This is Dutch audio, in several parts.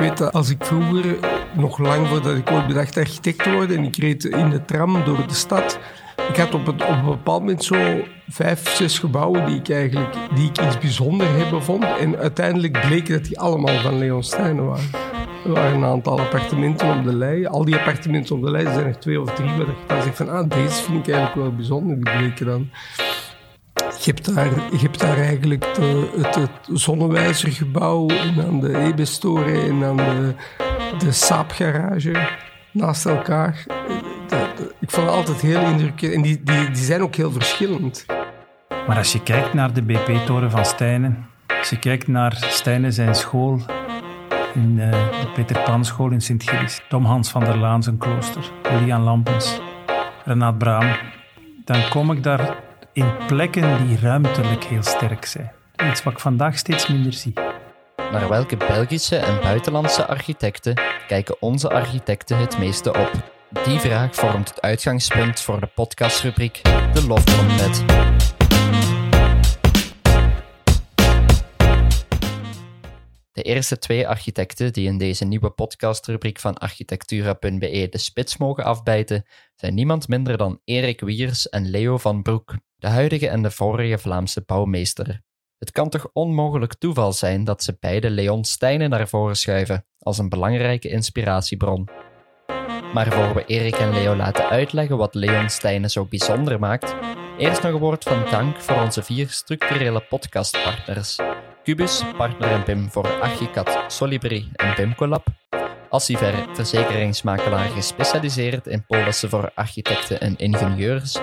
weet dat als ik vroeger, nog lang voordat ik ooit bedacht architect te worden, en ik reed in de tram door de stad, ik had op, het, op een bepaald moment zo vijf, zes gebouwen die ik eigenlijk die ik iets bijzonder hebben vond. En uiteindelijk bleek dat die allemaal van Leon Steijnen waren. Er waren een aantal appartementen op de lei. Al die appartementen op de lei, zijn er twee of drie, waar ik dan zeg van, ah, deze vind ik eigenlijk wel bijzonder. Die bleken dan je hebt daar, je hebt daar eigenlijk de, het, het Zonnewijzergebouw en dan de Ebestoren en dan de, de Saab-garage naast elkaar. ik vond het altijd heel indrukwekkend. En die, die, die zijn ook heel verschillend. Maar als je kijkt naar de BP-toren van Stijnen, als je kijkt naar Stijnen zijn school in uh, de Peter Pan School in Sint-Gilles, Tom Hans van der Laan zijn klooster, Julian Lampens, Renaat Braam, dan kom ik daar in plekken die ruimtelijk heel sterk zijn. Iets wat ik vandaag steeds minder zie. Naar welke Belgische en buitenlandse architecten kijken onze architecten het meeste op? Die vraag vormt het uitgangspunt voor de podcastrubriek De Loftrompet. De eerste twee architecten die in deze nieuwe podcastrubriek van architectura.be de spits mogen afbijten, zijn niemand minder dan Erik Wiers en Leo van Broek, de huidige en de vorige Vlaamse bouwmeester. Het kan toch onmogelijk toeval zijn dat ze beide Leon Stijnen naar voren schuiven als een belangrijke inspiratiebron. Maar voor we Erik en Leo laten uitleggen wat Leon Stijnen zo bijzonder maakt, eerst nog een woord van dank voor onze vier structurele podcastpartners. Cubus, partner en BIM voor Archicad, Solibri en BIMCollab. Assiver, verzekeringsmakelaar gespecialiseerd in polissen voor architecten en ingenieurs.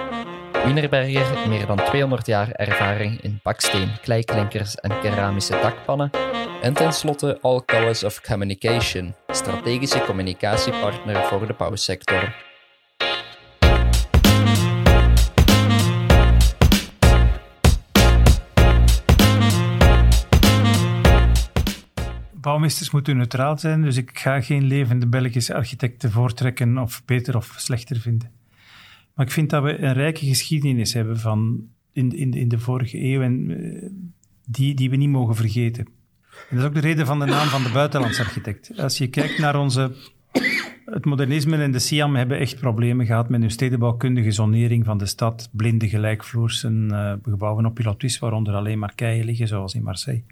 Wienerberger, meer dan 200 jaar ervaring in baksteen, kleiklinkers en keramische dakpannen. En tenslotte All Colors of Communication, strategische communicatiepartner voor de bouwsector. Bouwmeesters moeten neutraal zijn, dus ik ga geen levende Belgische architecten voortrekken of beter of slechter vinden. Maar ik vind dat we een rijke geschiedenis hebben van in, in, in de vorige eeuw en eh, die, die we niet mogen vergeten. En dat is ook de reden van de naam van de buitenlandse architect. Als je kijkt naar onze... Het modernisme en de Siam hebben echt problemen gehad met hun stedenbouwkundige zonering van de stad. Blinde gelijkvloersen uh, gebouwen op pilotis, waaronder alleen maar keien liggen, zoals in Marseille.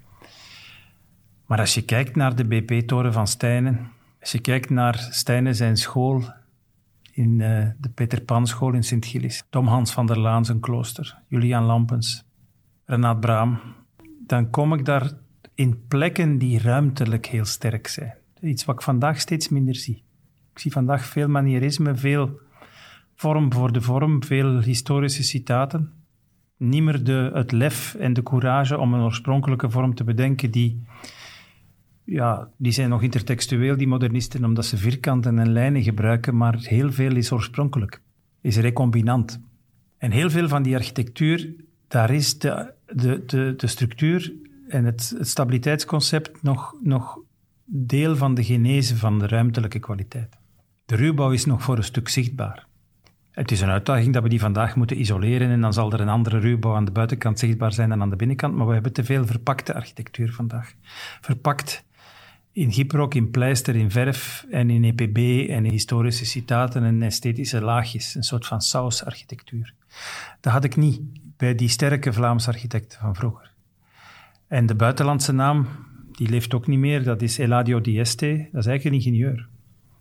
Maar als je kijkt naar de BP-toren van Stijnen, als je kijkt naar Stijnen zijn school in uh, de Peter Pan School in Sint-Gilles, Tom Hans van der Laan zijn klooster, Julian Lampens, Renaat Braam, dan kom ik daar in plekken die ruimtelijk heel sterk zijn. Iets wat ik vandaag steeds minder zie. Ik zie vandaag veel manierisme, veel vorm voor de vorm, veel historische citaten. Niet de, het lef en de courage om een oorspronkelijke vorm te bedenken die ja, die zijn nog intertextueel, die modernisten, omdat ze vierkanten en lijnen gebruiken, maar heel veel is oorspronkelijk, is recombinant. En heel veel van die architectuur, daar is de, de, de, de structuur en het, stabiliteitsconcept nog, nog deel van de genese van de ruimtelijke kwaliteit. De ruwbouw is nog voor een stuk zichtbaar. Het is een uitdaging dat we die vandaag moeten isoleren en dan zal er een andere ruwbouw aan de buitenkant zichtbaar zijn dan aan de binnenkant, maar we hebben te veel verpakte architectuur vandaag. Verpakt in gyprock, in pleister, in verf en in EPB en historische citaten en esthetische laagjes. Een soort van sausarchitectuur. Dat had ik niet bij die sterke Vlaamse architecten van vroeger. En de buitenlandse naam, die leeft ook niet meer. Dat is Eladio Dieste. Dat is eigenlijk een ingenieur.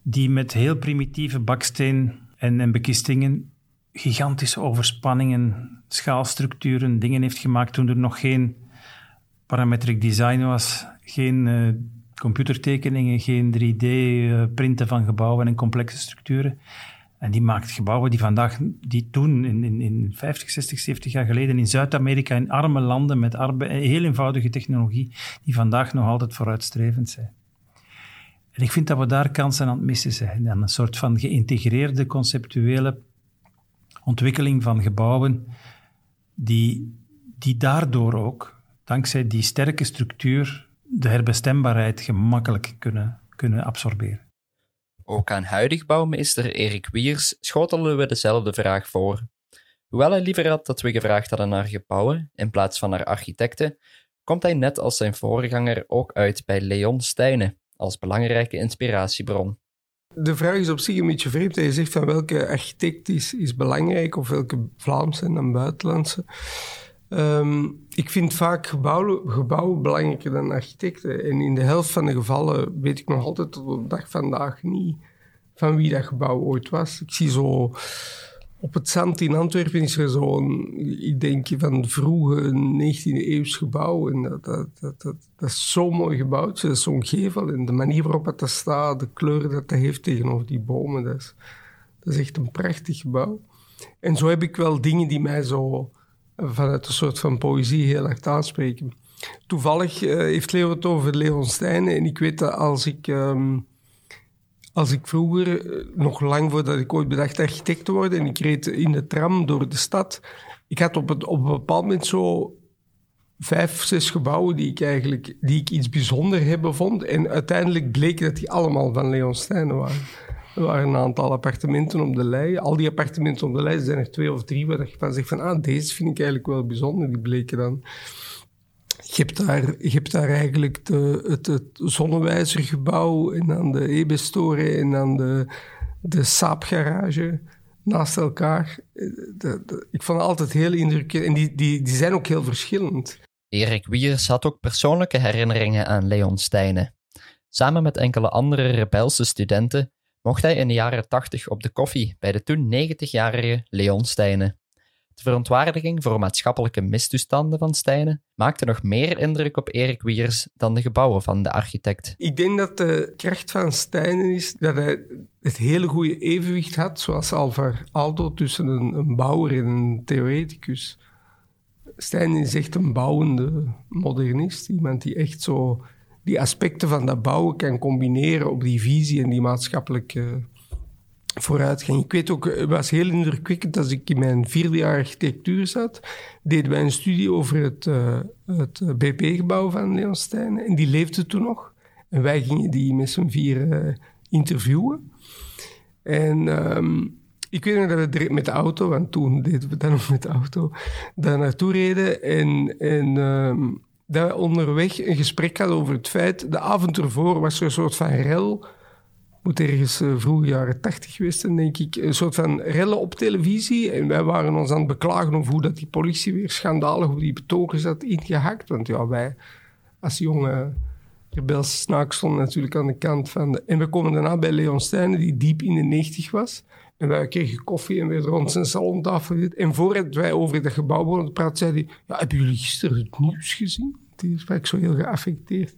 Die met heel primitieve baksteen en, en bekistingen gigantische overspanningen, schaalstructuren, dingen heeft gemaakt toen er nog geen parametric design was, geen uh, computertekeningen, geen 3D-printen van gebouwen en complexe structuren. En die maakt gebouwen die vandaag, die toen in, in, in 50, 60, 70 jaar geleden in Zuid-Amerika, in arme landen met heel eenvoudige technologie, die vandaag nog altijd vooruitstrevend zijn. En ik vind dat we daar kansen aan het missen zijn. En een soort van geïntegreerde conceptuele ontwikkeling van gebouwen, die, die daardoor ook, dankzij die sterke structuur, de herbestembaarheid gemakkelijk kunnen, kunnen absorberen. Ook aan huidig bouwmeester Erik Wiers schotelen we dezelfde vraag voor. Hoewel hij liever had dat we gevraagd hadden naar gebouwen in plaats van naar architecten, komt hij net als zijn voorganger ook uit bij Leon Stijnen, als belangrijke inspiratiebron. De vraag is op zich een beetje vreemd. Je zegt van welke architect is, is belangrijk of welke Vlaamse en dan buitenlandse. Ehm, ik vind vaak gebouwen, belangrijker dan architecten. En in de helft van de gevallen weet ik nog altijd tot op de dag vandaag niet van wie dat gebouw ooit was. Ik zie zo op het zand in Antwerpen is er zo'n, ik denk van vroege 19e eeuws gebouw. En dat, dat, dat, dat, is zo'n mooi gebouwd. Dat is zo'n gevel. En de manier waarop het staat, de kleur dat dat heeft tegenover die bomen, dat is echt een prachtig gebouw. En zo heb ik wel dingen die mij zo vanuit een soort van poëzie heel erg aanspreken. Toevallig uh, heeft Leo het over Leon Stijnen. En ik weet dat als ik... Um, als ik vroeger, eh, nog lang voordat ik ooit bedacht architect te worden, en ik reed in de tram door de stad, ik had op, het, op een bepaald moment zo vijf, zes gebouwen die ik eigenlijk die ik iets bijzonder hebben vond. En uiteindelijk bleek dat die allemaal van Leon Stijnen waren. Er waren een aantal appartementen op de lei. Al die appartementen op de lei zijn er twee of drie waar je van zegt van ah, deze vind ik eigenlijk wel bijzonder. Die bleken dan je hebt daar, je hebt daar eigenlijk de, het, Zonnewijzergebouw en dan de Ebestoren en dan de, de Saapgarage naast elkaar. De, ik vond het altijd heel indrukwekkend. En die, die, die zijn ook heel verschillend. Erik Wiers had ook persoonlijke herinneringen aan Leon Stijnen. Samen met enkele andere rebelse studenten mocht hij in de jaren 80 op de koffie bij de toen 90-jarige Leon Stijnen. De verontwaardiging voor maatschappelijke mistoestanden van Stijnen maakte nog meer indruk op Erik Wiers dan de gebouwen van de architect. Ik denk dat de kracht van Stijnen is dat hij het hele goede evenwicht had, zoals Alvar Aldo, tussen een, bouwer en een theoreticus. Stijnen is echt een bouwende modernist, iemand die echt zo die aspecten van dat bouwen kan combineren op die visie en die maatschappelijke vooruitgang. Ik weet ook, het was heel indrukwekkend als ik in mijn vierde jaar architectuur zat, deden wij een studie over het, uh, het BP-gebouw van Leon Stijn. En die leefde toen nog. En wij gingen die met z'n vier interviewen. En um, ik weet nog dat we met de auto, want toen deden we dat nog met de auto, daar naartoe reden. En, en um, dat we onderweg een gesprek hadden over het feit, de avond ervoor was er een soort van rel moet ergens uh, vroege jaren tachtig geweest denk ik. Een soort van rellen op televisie. En wij waren ons aan het beklagen over hoe dat die politie weer schandalig op die betogers had ingehakt. Want ja, wij als jonge rebelse snaak stonden natuurlijk aan de kant van... De... En we komen daarna bij Leon Stijnen, die diep in de negentig was. En wij kregen koffie en werden rond zijn salontafel. En voordat wij over dat gebouw begonnen te praten, zei hij... Ja, hebben jullie gisteren het nieuws gezien? Sprak zo heel geaffecteerd.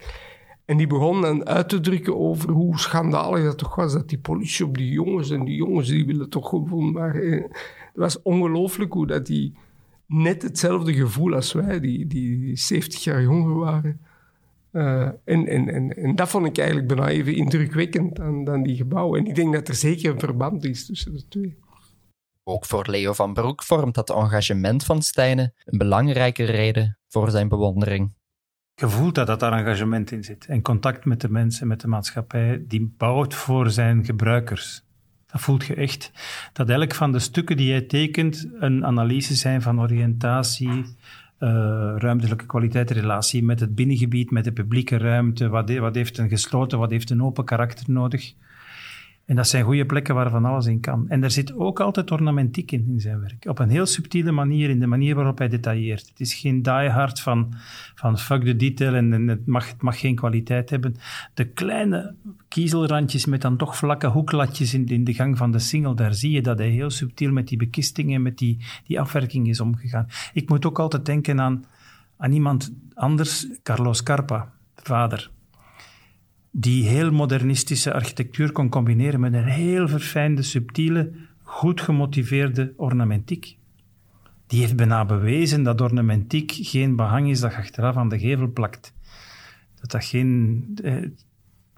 En die begon dan uit te drukken over hoe schandalig dat toch was dat die politie op die jongens en die jongens die willen toch gewoon maar. Het was ongelooflijk hoe dat die net hetzelfde gevoel als wij, die, die 70 jaar jonger waren. Uh, en, en, en, en dat vond ik eigenlijk bijna even indrukwekkend dan, dan die gebouwen. En ik denk dat er zeker een verband is tussen de twee. Ook voor Leo van Broek vormt dat engagement van Stijnen een belangrijke reden voor zijn bewondering. Je voelt dat dat daar engagement in zit. En contact met de mensen, met de maatschappij, die bouwt voor zijn gebruikers. Dat voelt je echt. Dat elk van de stukken die jij tekent een analyse zijn van oriëntatie, uh, ruimtelijke kwaliteit, relatie met het binnengebied, met de publieke ruimte. Wat, wat heeft een gesloten, wat heeft een open karakter nodig? En dat zijn goede plekken waar van alles in kan. En er zit ook altijd ornamentiek in, in zijn werk. Op een heel subtiele manier, in de manier waarop hij detailleert. Het is geen diehard van, van fuck the detail en, het, mag, het mag geen kwaliteit hebben. De kleine kiezelrandjes met dan toch vlakke hoeklatjes in, in de gang van de single, daar zie je dat hij heel subtiel met die bekistingen, met die, die afwerking is omgegaan. Ik moet ook altijd denken aan, aan iemand anders, Carlos Carpa, vader die heel modernistische architectuur kon combineren met een heel verfijnde, subtiele, goed gemotiveerde ornamentiek. Die heeft bijna bewezen dat ornamentiek geen behang is dat je achteraf aan de gevel plakt. Dat dat geen... Eh,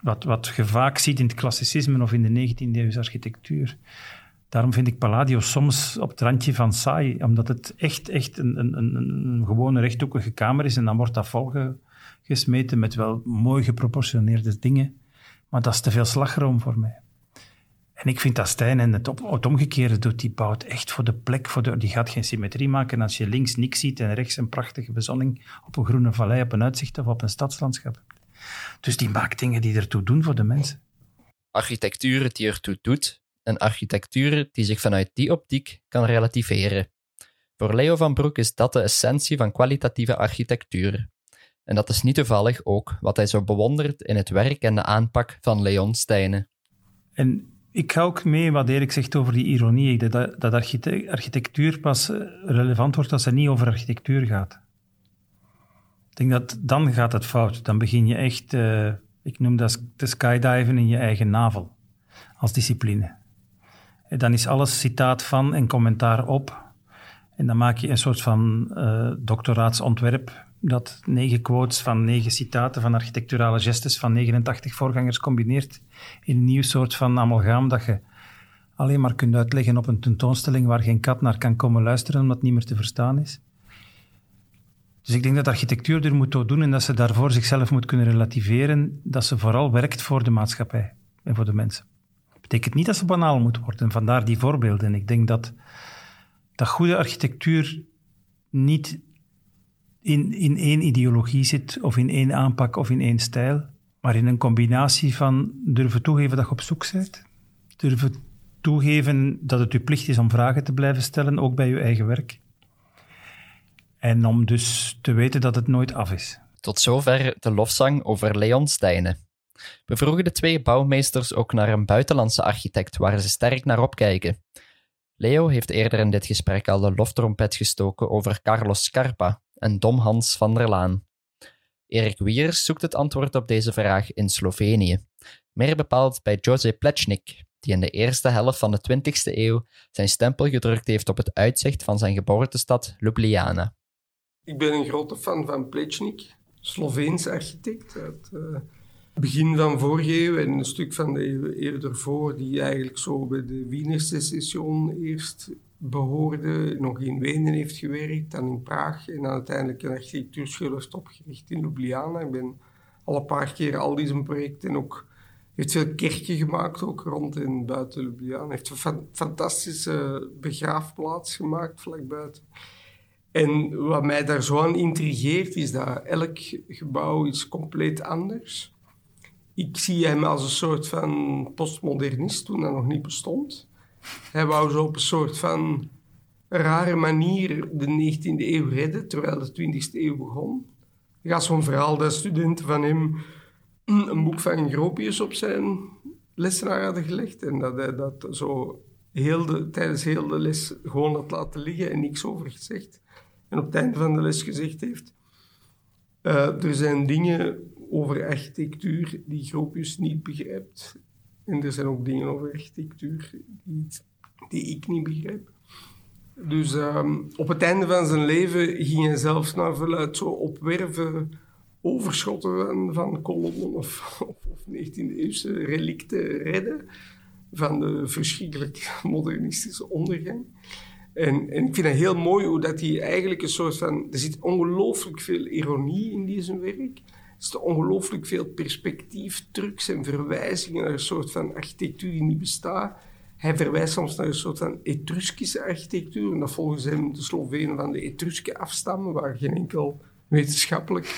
wat, wat je vaak ziet in het klassicisme of in de 19e eeuwse architectuur. Daarom vind ik Palladio soms op het randje van saai, omdat het echt, echt een, een, een, een gewone rechthoekige kamer is en dan wordt dat volge, gesmeten met wel mooi geproportioneerde dingen. Maar dat is te veel slagroom voor mij. En ik vind dat Stijn en het, op, omgekeerde doet, die bouwt echt voor de plek, voor de, die gaat geen symmetrie maken. Als je links niks ziet en rechts een prachtige bezonning op een groene vallei, op een uitzicht of op een stadslandschap. Dus die maakt dingen die ertoe doen voor de mensen. Architectuur die ertoe doet en architectuur die zich vanuit die optiek kan relativeren. Voor Leo van Broek is dat de essentie van kwalitatieve architectuur. En dat is niet toevallig ook wat hij zo bewondert in het werk en de aanpak van Leon Stijnen. En ik ga ook mee wat Erik zegt over die ironie, dat, dat architectuur pas eh, relevant wordt als het niet over architectuur gaat. Ik denk dat dan gaat het fout. Dan begin je echt, uh, ik noem dat te skydiven in je eigen navel als discipline. En dan is alles citaat van en commentaar op. En dan maak je een soort van uh, doctoraatsontwerp dat negen quotes van negen citaten van architecturale gestes van 89 voorgangers combineert in een nieuw soort van amalgaam dat je alleen maar kunt uitleggen op een tentoonstelling waar geen kat naar kan komen luisteren omdat het niet meer te verstaan is. Dus ik denk dat architectuur er moet toe doen en dat ze daarvoor zichzelf moet kunnen relativeren, dat ze vooral werkt voor de maatschappij en voor de mensen. Dat betekent niet dat ze banaal moet worden, vandaar die voorbeelden. Ik denk dat, dat goede architectuur niet in, in één ideologie zit, of in één aanpak, of in één stijl, maar in een combinatie van durven toegeven dat je op zoek bent, durven toegeven dat het je plicht is om vragen te blijven stellen, ook bij je eigen werk. En om dus te weten dat het nooit af is. Tot zover de lofzang over Leon Stijnen. We vroegen de twee bouwmeesters ook naar een buitenlandse architect waar ze sterk naar opkijken. Leo heeft eerder in dit gesprek al de loftrompet gestoken over Carlos Scarpa, en Dom Hans van der Laan. Erik Wiers zoekt het antwoord op deze vraag in Slovenië, meer bepaald bij Jose Plečnik, die in de eerste helft van de 20e eeuw zijn stempel gedrukt heeft op het uitzicht van zijn geboortestad Ljubljana. Ik ben een grote fan van Plečnik, Sloveens architect uit het uh, begin van vorige eeuw en een stuk van de eeuw eerder voor, die eigenlijk zo bij de Wiener Secession eerst behoorde, nog in Wenen heeft gewerkt, dan in Praag en dan uiteindelijk een architectuurschool heeft opgericht in Ljubljana. Ik ben al een paar keer al die projecten ook heeft veel kerken gemaakt, ook rond en buiten Ljubljana. heeft een fantastische begraafplaats gemaakt vlak buiten. En wat mij daar zo aan intrigeert, is dat elk gebouw is compleet anders. Ik zie hem als een soort van postmodernist toen dat nog niet bestond. Hij wou zo op een soort van rare manier de 19e eeuw redden, terwijl de 20e eeuw begon. Er gaat zo'n verhaal dat studenten van hem een boek van Gropius op zijn lessenaar hadden gelegd en dat hij dat zo heel de, tijdens heel de les gewoon had laten liggen en niks over gezegd. En op het einde van de les gezegd heeft, uh, er zijn dingen over architectuur die Gropius niet begrijpt. En er zijn ook dingen over architectuur die, die ik niet begrijp. Dus um, op het einde van zijn leven ging hij zelfs naar verluid zo opwerven overschotten van, van kolommen of, of, of 19e-eeuwse relicten redden van de verschrikkelijk modernistische ondergang. En, en, ik vind het heel mooi hoe dat hij eigenlijk een soort van... Er zit ongelooflijk veel ironie in zijn zit ongelooflijk veel perspectief, trucs en verwijzingen naar een soort van architectuur die niet bestaat. Hij verwijst soms naar een soort van Etruskische architectuur. En dat volgens hem de Slovenen van de Etrusken afstammen, waar geen enkel wetenschappelijk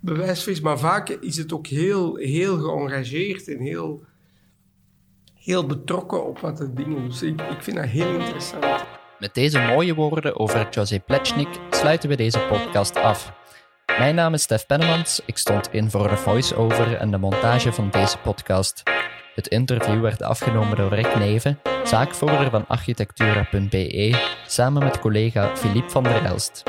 bewijs voor is. Maar vaak is het ook heel, heel geëngageerd en heel, heel betrokken op wat de dingen doen. Dus ik, ik vind dat heel interessant. Met deze mooie woorden over José Plechnik sluiten we deze podcast af. Mijn naam is Stef Pennemans. Ik stond in voor de voice-over en de montage van deze podcast. Het interview werd afgenomen door Rick Neven, zaakvoerder van architectura.be, samen met collega Philippe van der Elst.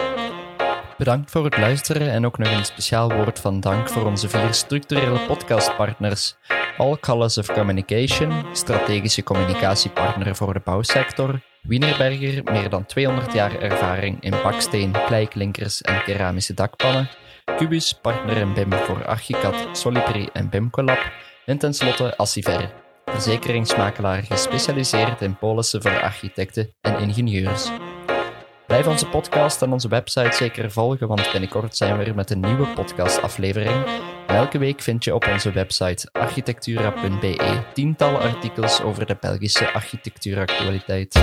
Bedankt voor het luisteren en ook nog een speciaal woord van dank voor onze vier structurele podcastpartners. All Colors of Communication, strategische communicatiepartner voor de bouwsector, Wienerberger, meer dan 200 jaar ervaring in baksteen, kleiklinkers en keramische dakpannen, Cubus, partner in BIM voor Archicad, Solipri en BIMCollab, en tenslotte Assiver, verzekeringsmakelaar gespecialiseerd in polissen voor architecten en ingenieurs. Blijf onze podcast en onze website zeker volgen, want binnenkort zijn we er met een nieuwe podcastaflevering. Elke week vind je op onze website architectura.be tientallen artikels over de Belgische architectuuractualiteit.